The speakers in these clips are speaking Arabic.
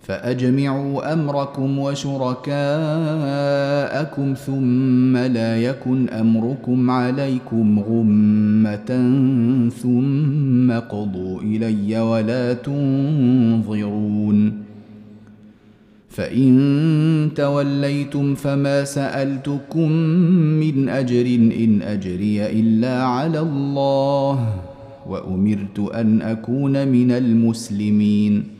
فأجمعوا أمركم وشركاءكم ثم لا يكن أمركم عليكم غمة ثم قضوا إلي ولا تنظرون. فإن توليتم فما سألتكم من أجر إن أجري إلا على الله وأمرت أن أكون من المسلمين.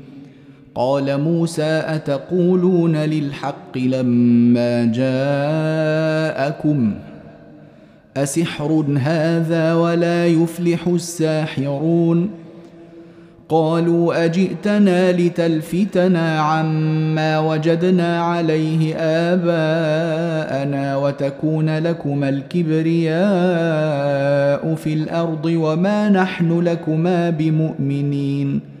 قال موسى أتقولون للحق لما جاءكم أسحر هذا ولا يفلح الساحرون قالوا أجئتنا لتلفتنا عما وجدنا عليه آباءنا وتكون لكما الكبرياء في الأرض وما نحن لكما بمؤمنين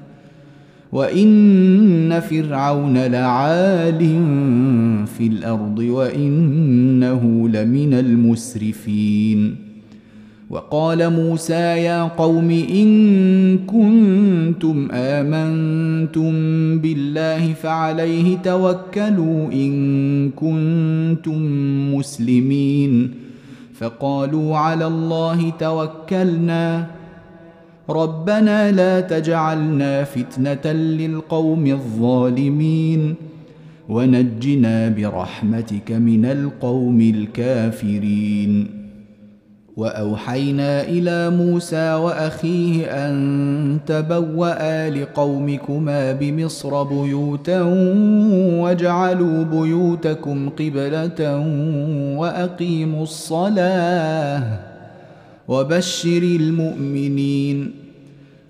وان فرعون لعال في الأرض وانه لمن المسرفين وقال موسى يا قوم ان كنتم امنتم بالله فعليه توكلوا ان كنتم مسلمين فقالوا على الله توكلنا ربنا لا تجعلنا فتنة للقوم الظالمين ونجنا برحمتك من القوم الكافرين. وأوحينا إلى موسى وأخيه أن تبوأ لقومكما بمصر بيوتا واجعلوا بيوتكم قبلة وأقيموا الصلاة وبشر المؤمنين.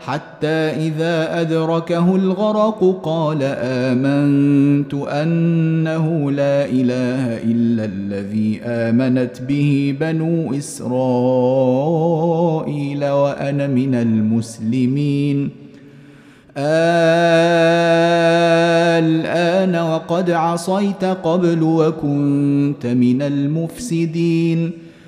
حتى إذا أدركه الغرق قال آمنت أنه لا إله إلا الذي آمنت به بنو إسرائيل وأنا من المسلمين. الآن وقد عصيت قبل وكنت من المفسدين.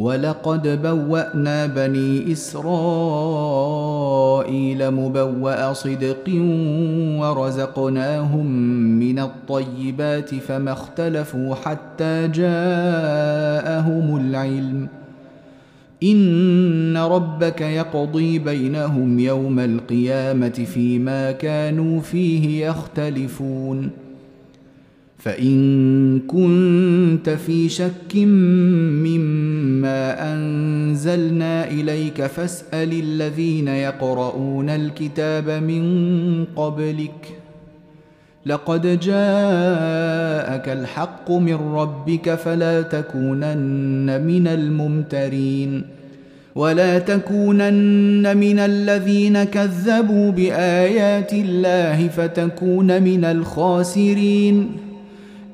ولقد بوانا بني اسرائيل مبوا صدق ورزقناهم من الطيبات فما اختلفوا حتى جاءهم العلم ان ربك يقضي بينهم يوم القيامه فيما كانوا فيه يختلفون فإن كنت في شك مما أنزلنا إليك فاسأل الذين يقرؤون الكتاب من قبلك. لقد جاءك الحق من ربك فلا تكونن من الممترين. ولا تكونن من الذين كذبوا بآيات الله فتكون من الخاسرين.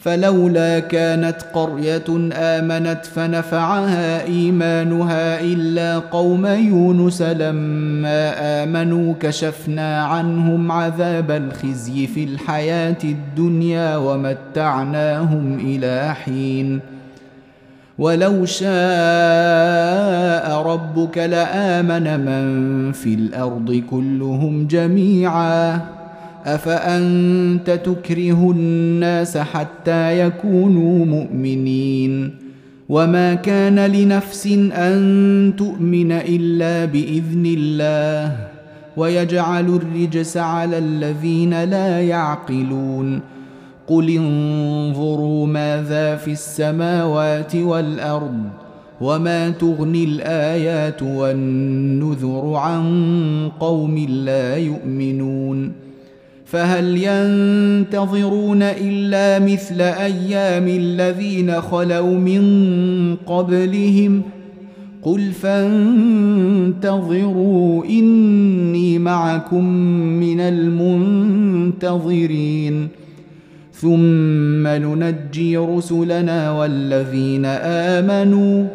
فلولا كانت قرية آمنت فنفعها إيمانها إلا قوم يونس لما آمنوا كشفنا عنهم عذاب الخزي في الحياة الدنيا ومتعناهم إلى حين. ولو شاء ربك لآمن من في الأرض كلهم جميعا. أفأنت تكره الناس حتى يكونوا مؤمنين؟ وما كان لنفس أن تؤمن إلا بإذن الله ويجعل الرجس على الذين لا يعقلون. قل انظروا ماذا في السماوات والأرض وما تغني الآيات والنذر عن قوم لا يؤمنون. فهل ينتظرون إلا مثل أيام الذين خلوا من قبلهم؟ قل فانتظروا إني معكم من المنتظرين. ثم ننجي رسلنا والذين آمنوا.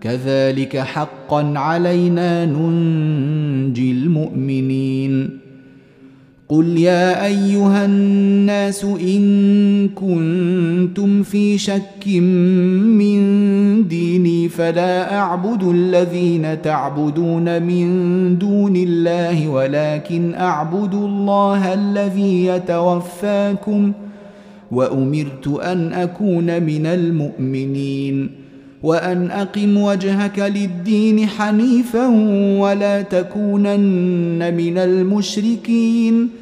كذلك حقا علينا ننجي المؤمنين. قل يا ايها الناس ان كنتم في شك من ديني فلا اعبد الذين تعبدون من دون الله ولكن اعبد الله الذي يتوفاكم وامرت ان اكون من المؤمنين وان اقم وجهك للدين حنيفا ولا تكونن من المشركين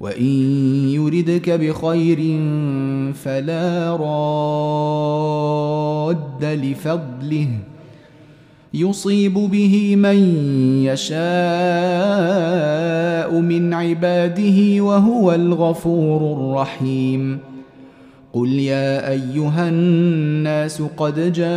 وإن يردك بخير فلا راد لفضله. يصيب به من يشاء من عباده وهو الغفور الرحيم. قل يا أيها الناس قد جاءكم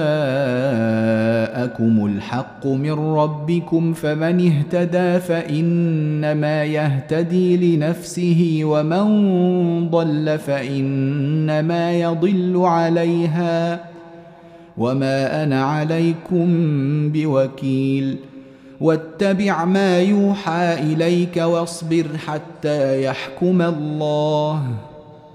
الحق من ربكم فمن اهتدى فإنما يهتدي لنفسه ومن ضل فإنما يضل عليها وما أنا عليكم بوكيل واتبع ما يوحى إليك واصبر حتى يحكم الله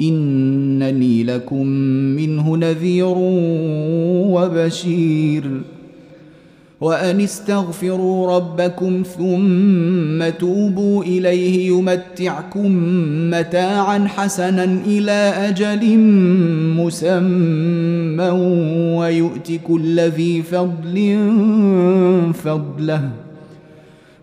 انني لكم منه نذير وبشير. وان استغفروا ربكم ثم توبوا اليه يمتعكم متاعا حسنا إلى أجل مسمى. ويؤت كل ذي فضل فضله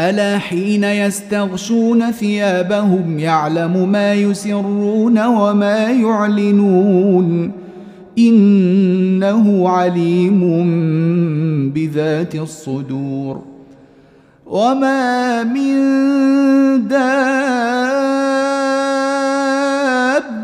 ألا حين يستغشون ثيابهم يعلم ما يسرون وما يعلنون؟ إنه عليم بذات الصدور. وما من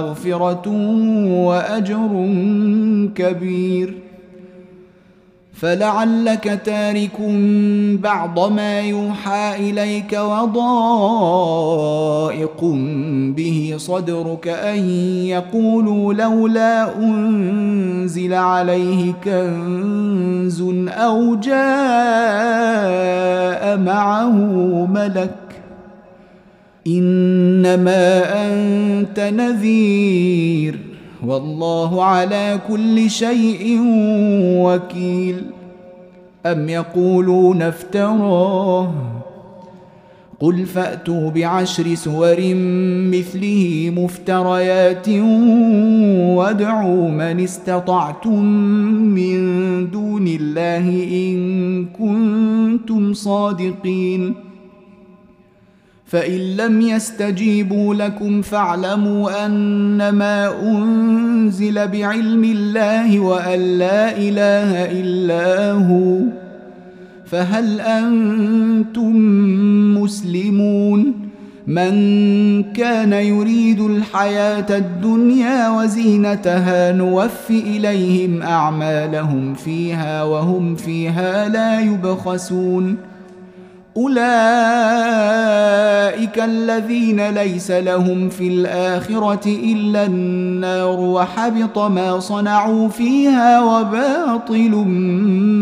مغفرة وأجر كبير. فلعلك تارك بعض ما يوحى إليك وضائق به صدرك أن يقولوا لولا أنزل عليه كنز أو جاء معه ملك. إنما أنت نذير والله على كل شيء وكيل. أم يقولون افتراه؟ قل فأتوا بعشر سور مثله مفتريات وادعوا من استطعتم من دون الله إن كنتم صادقين. فإن لم يستجيبوا لكم فاعلموا أنما أنزل بعلم الله وأن لا إله إلا هو. فهل أنتم مسلمون؟ من كان يريد الحياة الدنيا وزينتها نوف إليهم أعمالهم فيها وهم فيها لا يبخسون. أولئك الذين ليس لهم في الآخرة إلا النار وحبط ما صنعوا فيها وباطل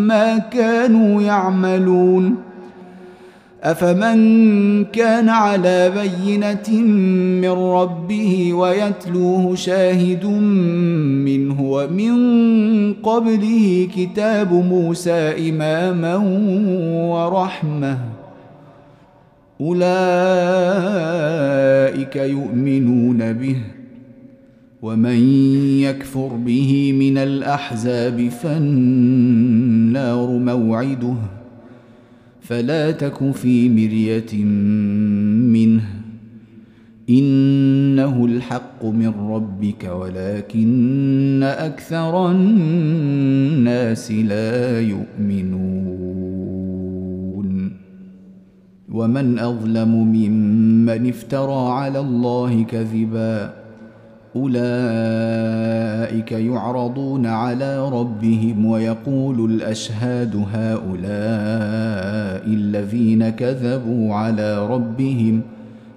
ما كانوا يعملون. أفمن كان على بينة من ربه ويتلوه شاهد منه ومن قبله كتاب موسى إماما ورحمة. أولئك يؤمنون به ومن يكفر به من الأحزاب فالنار موعده فلا تك في مرية منه. إنه الحق من ربك ولكن أكثر الناس لا يؤمنون. ومن أظلم ممن افترى على الله كذبا أولئك يعرضون على ربهم ويقول الأشهاد هؤلاء الذين كذبوا على ربهم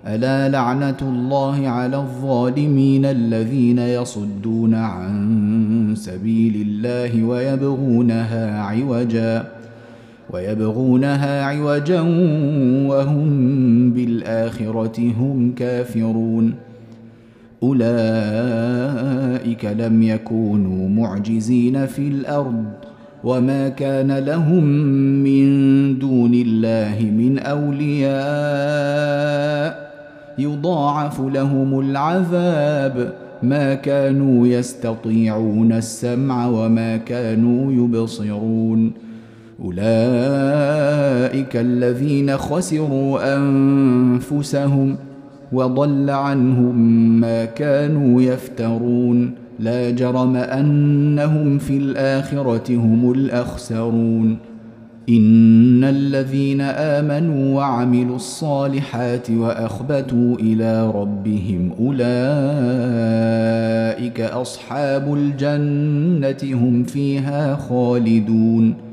ألا لعنة الله على الظالمين الذين يصدون عن سبيل الله ويبغونها عوجا ويبغونها عوجا وهم بالآخرة هم كافرون. أولئك لم يكونوا معجزين في الأرض وما كان لهم من دون الله من أولياء. يضاعف لهم العذاب. ما كانوا يستطيعون السمع وما كانوا يبصرون. أولئك الذين خسروا أنفسهم وضل عنهم ما كانوا يفترون. لا جرم أنهم في الآخرة هم الأخسرون. إن الذين آمنوا وعملوا الصالحات وأخبتوا إلى ربهم أولئك أصحاب الجنة هم فيها خالدون.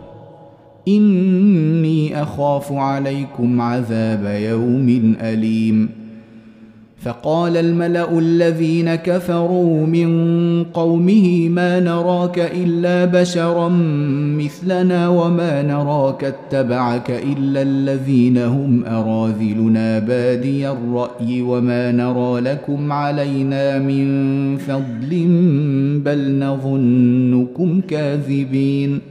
إني أخاف عليكم عذاب يوم أليم. فقال الملأ الذين كفروا من قومه ما نراك إلا بشرا مثلنا وما نراك اتبعك إلا الذين هم أراذلنا. بادي الرأي وما نرى لكم علينا من فضل بل نظنكم كاذبين.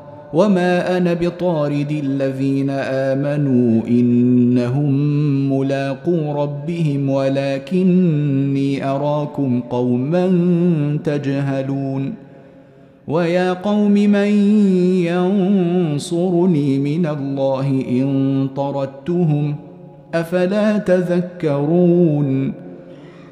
وما أنا بطارد الذين امنوا انهم ملاقو ربهم ولكني اراكم قوما تجهلون ويا قوم من ينصرني من الله ان طردتهم افلا تذكرون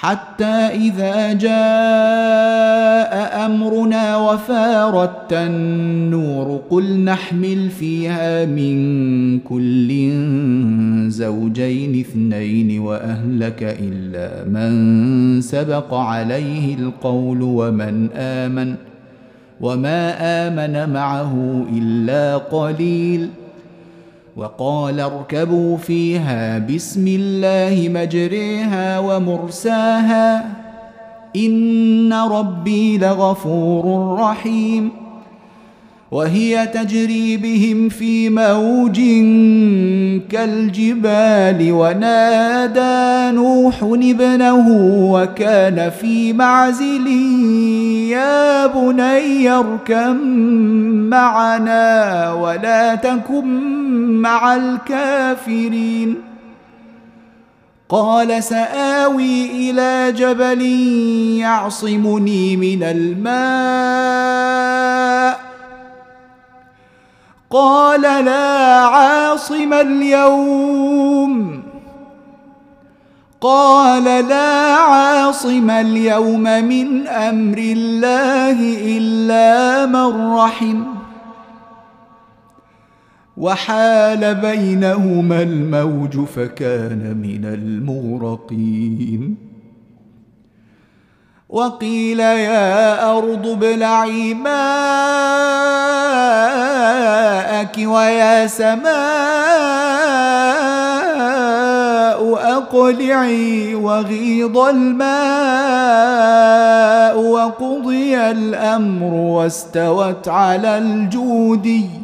حتى إذا جاء أمرنا وفارت النور قل نحمل فيها من كل زوجين اثنين وأهلك إلا من سبق عليه القول ومن آمن وما آمن معه إلا قليل وقال اركبوا فيها بسم الله مجريها ومرساها إن ربي لغفور رحيم وهي تجري بهم في موج كالجبال. ونادى نوح ابنه وكان في معزل يا بني اركم معنا ولا تكن مع الكافرين. قال سآوي إلى جبل يعصمني من الماء. قال لا عاصم اليوم. قال لا عاصم اليوم من أمر الله إلا من رحم. وحال بينهما الموج فكان من المغرقين. وقيل يا أرض ابلعي ماءك ويا سماء أقلعي وغيض الماء وقضي الأمر واستوت على الجودي.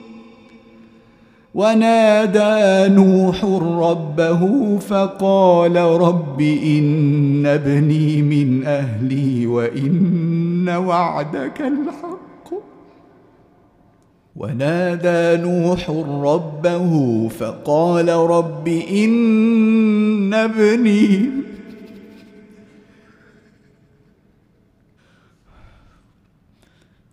ونادى نوح ربه فقال رب إن ابني من أهلي وإن وعدك الحق. ونادى نوح ربه فقال رب إن ابني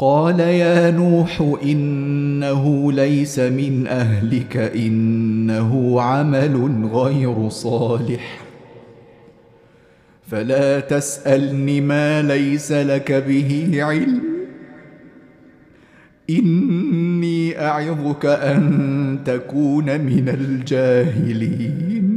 قال يا نوح إنه ليس من أهلك إنه عمل غير صالح. فلا تسألني ما ليس لك به علم. إني أعظك أن تكون من الجاهلين.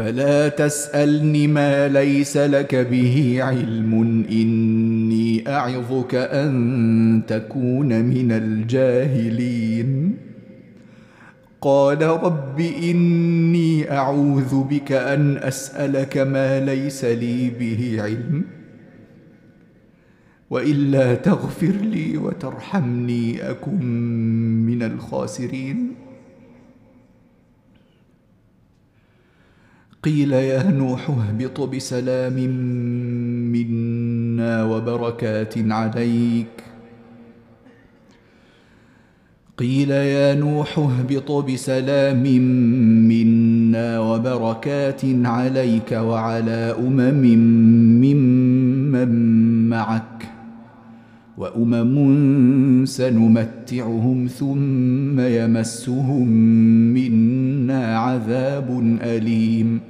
فلا تسألني ما ليس لك به علم. إني أعظك أن تكون من الجاهلين. قال رب إني أعوذ بك أن أسألك ما ليس لي به علم. وإلا تغفر لي وترحمني أكن من الخاسرين. قيل يا نوح اهبط بسلام منا وبركات عليك. قيل يا نوح اهبط بسلام منا وبركات عليك وعلى أمم ممن معك وأمم سنمتعهم ثم يمسهم منا عذاب أليم.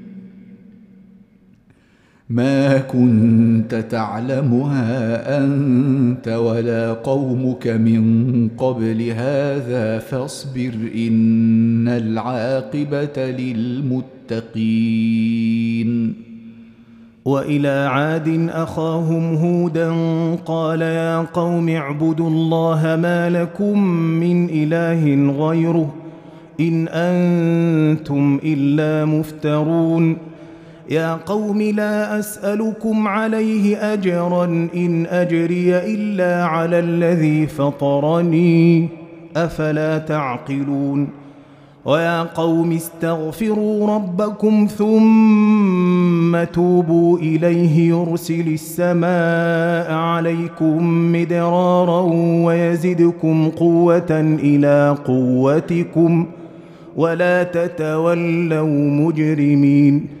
ما كنت تعلمها أنت ولا قومك من قبل هذا فاصبر إن العاقبة للمتقين. وإلى عاد أخاهم هودا قال يا قوم اعبدوا الله ما لكم من إله غيره إن أنتم إلا مفترون. يا قوم لا أسألكم عليه أجرا إن أجري إلا على الذي فطرني. أفلا تعقلون؟ ويا قوم استغفروا ربكم ثم توبوا إليه يرسل السماء عليكم مدرارا ويزدكم قوة إلى قوتكم ولا تتولوا مجرمين.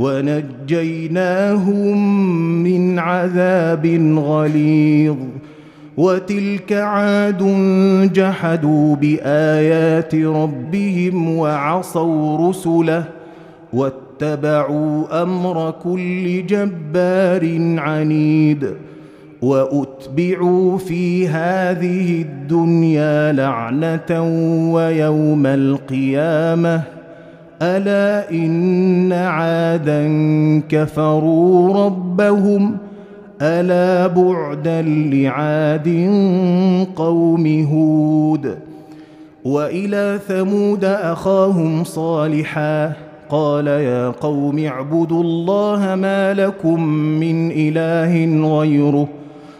ونجيناهم من عذاب غليظ. وتلك عاد جحدوا بآيات ربهم وعصوا رسله واتبعوا أمر كل جبار عنيد. وأتبعوا في هذه الدنيا لعنة ويوم القيامة. الا ان عادا كفروا ربهم الا بعدا لعاد قوم هود والى ثمود اخاهم صالحا قال يا قوم اعبدوا الله ما لكم من اله غيره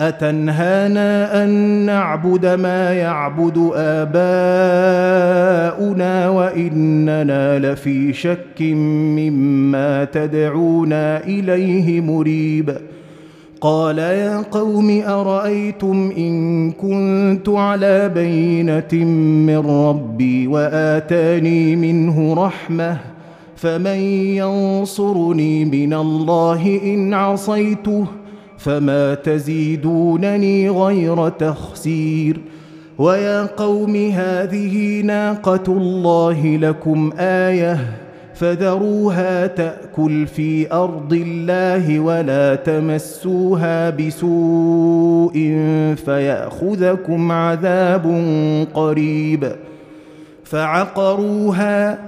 أتنهانا أن نعبد ما يعبد آباؤنا وإننا لفي شك مما تدعونا إليه مريب. قال يا قوم أرأيتم إن كنت على بينة من ربي وآتاني منه رحمة فمن ينصرني من الله إن عصيته فما تزيدونني غير تخسير. ويا قوم هذه ناقة الله لكم آية فذروها تأكل في أرض الله ولا تمسوها بسوء فيأخذكم عذاب قريب. فعقروها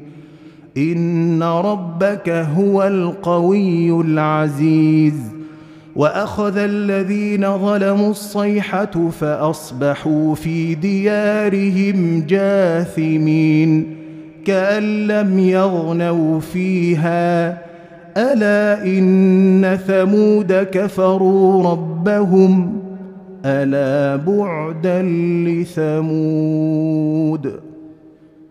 ان ربك هو القوي العزيز واخذ الذين ظلموا الصيحه فاصبحوا في ديارهم جاثمين كأن لم يغنوا فيها ألا إن ثمود كفروا ربهم ألا بعدا لثمود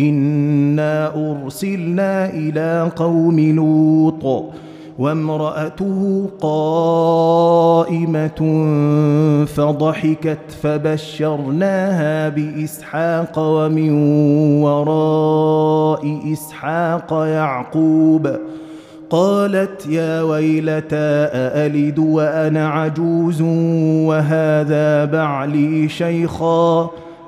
انا ارسلنا إلى قوم لوط وامراته قائمه فضحكت فبشرناها باسحاق ومن وراء اسحاق يعقوب قالت يا ويلتى أألد وأنا عجوز وهذا بعلي شيخا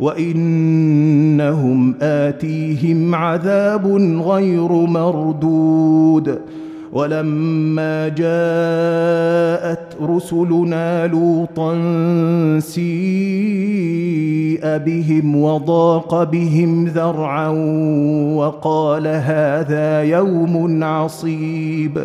وإنهم آتيهم عذاب غير مردود. ولما جاءت رسلنا لوطا سيء بهم وضاق بهم ذرعا وقال هذا يوم عصيب.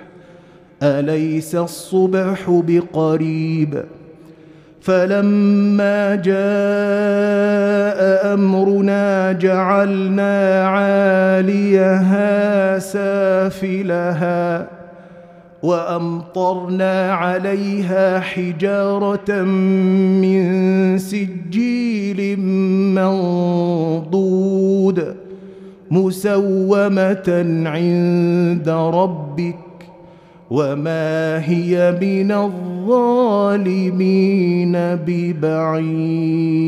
أليس الصبح بقريب؟ فلما جاء أمرنا جعلنا عاليها سافلها وأمطرنا عليها حجارة من سجيل منضود مسومة عند ربك وما هي من الظالمين ببعيد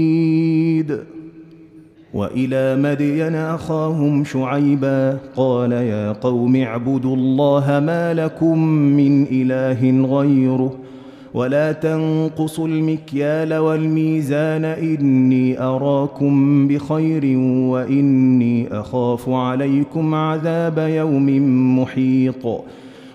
والى مدين اخاهم شعيبا قال يا قوم اعبدوا الله ما لكم من اله غيره ولا تنقصوا المكيال والميزان اني اراكم بخير واني اخاف عليكم عذاب يوم محيط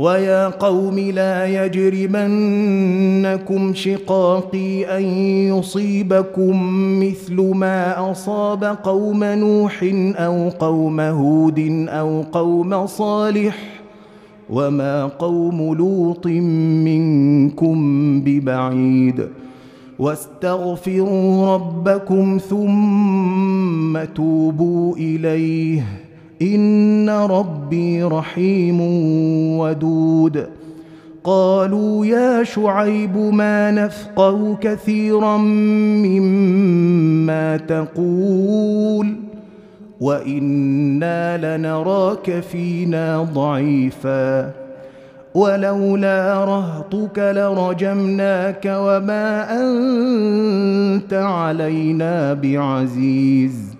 ويا قوم لا يجرمنكم شقاقي أن يصيبكم مثل ما أصاب قوم نوح أو قوم هود أو قوم صالح وما قوم لوط منكم ببعيد واستغفروا ربكم ثم توبوا إليه ان ربي رحيم ودود. قالوا يا شعيب ما نفقه كثيرا مما تقول وأنا لنراك فينا ضعيفا. ولولا رهطك لرجمناك وما انت علينا بعزيز.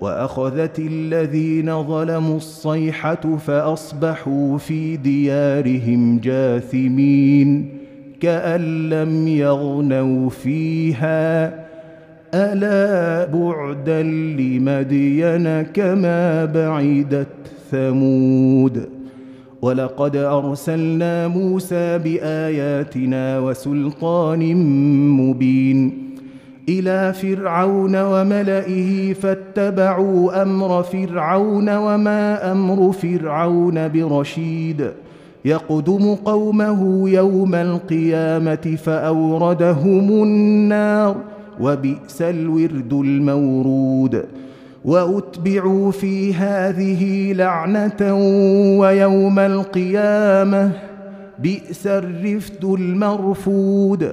وأخذت الذين ظلموا الصيحة فأصبحوا في ديارهم جاثمين كأن لم يغنوا فيها. ألا بعدا لمدين كما بعدت ثمود. ولقد أرسلنا موسى بآياتنا وسلطان مبين. إلى فرعون وملئه فاتبعوا أمر فرعون وما أمر فرعون برشيد. يقدم قومه يوم القيامة فأوردهم النار وبئس الورد المورود. وأتبعوا في هذه لعنة ويوم القيامة بئس الرفد المرفود.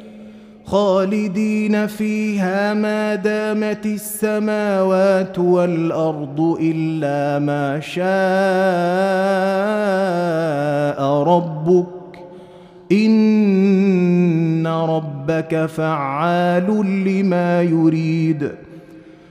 خالدين فيها ما دامت السماوات والأرض إلا ما شاء ربك. إن ربك فعال لما يريد.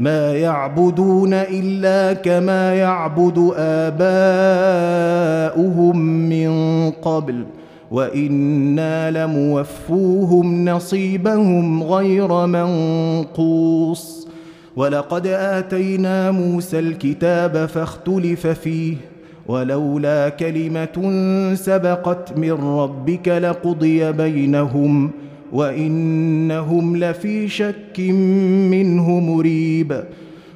ما يعبدون إلا كما يعبد آباؤهم من قبل وإنا لموفوهم نصيبهم غير منقوص. ولقد آتينا موسى الكتاب فاختلف فيه ولولا كلمة سبقت من ربك لقضي بينهم. وإنهم لفي شك منه مريب.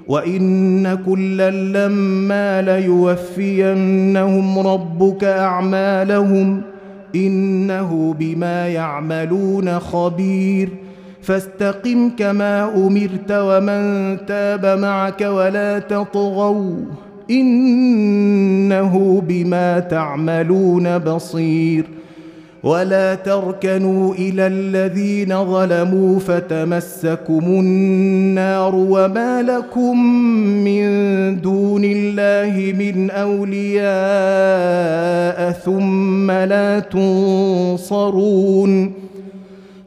وإن كلا لما ليوفينهم ربك أعمالهم إنه بما يعملون خبير. فاستقم كما أمرت ومن تاب معك ولا تطغوا إنه بما تعملون بصير. ولا تركنوا إلى الذين ظلموا فتمسكم النار وما لكم من دون الله من اولياء ثم لا تنصرون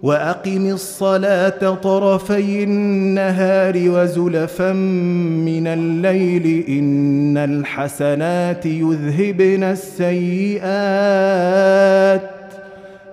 واقم الصلاه طرفي النهار وزلفا من الليل ان الحسنات يذهبن السيئات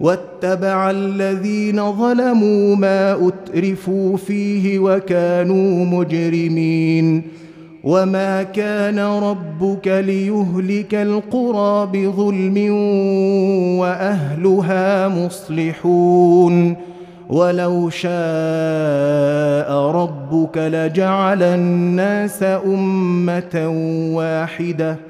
واتبع الذين ظلموا ما أترفوا فيه وكانوا مجرمين وما كان ربك ليهلك القرى بظلم وأهلها مصلحون ولو شاء ربك لجعل الناس أمة واحدة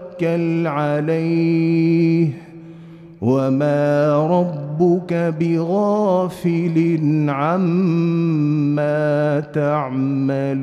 توكل عليه وما ربك بغافل عما تعملون.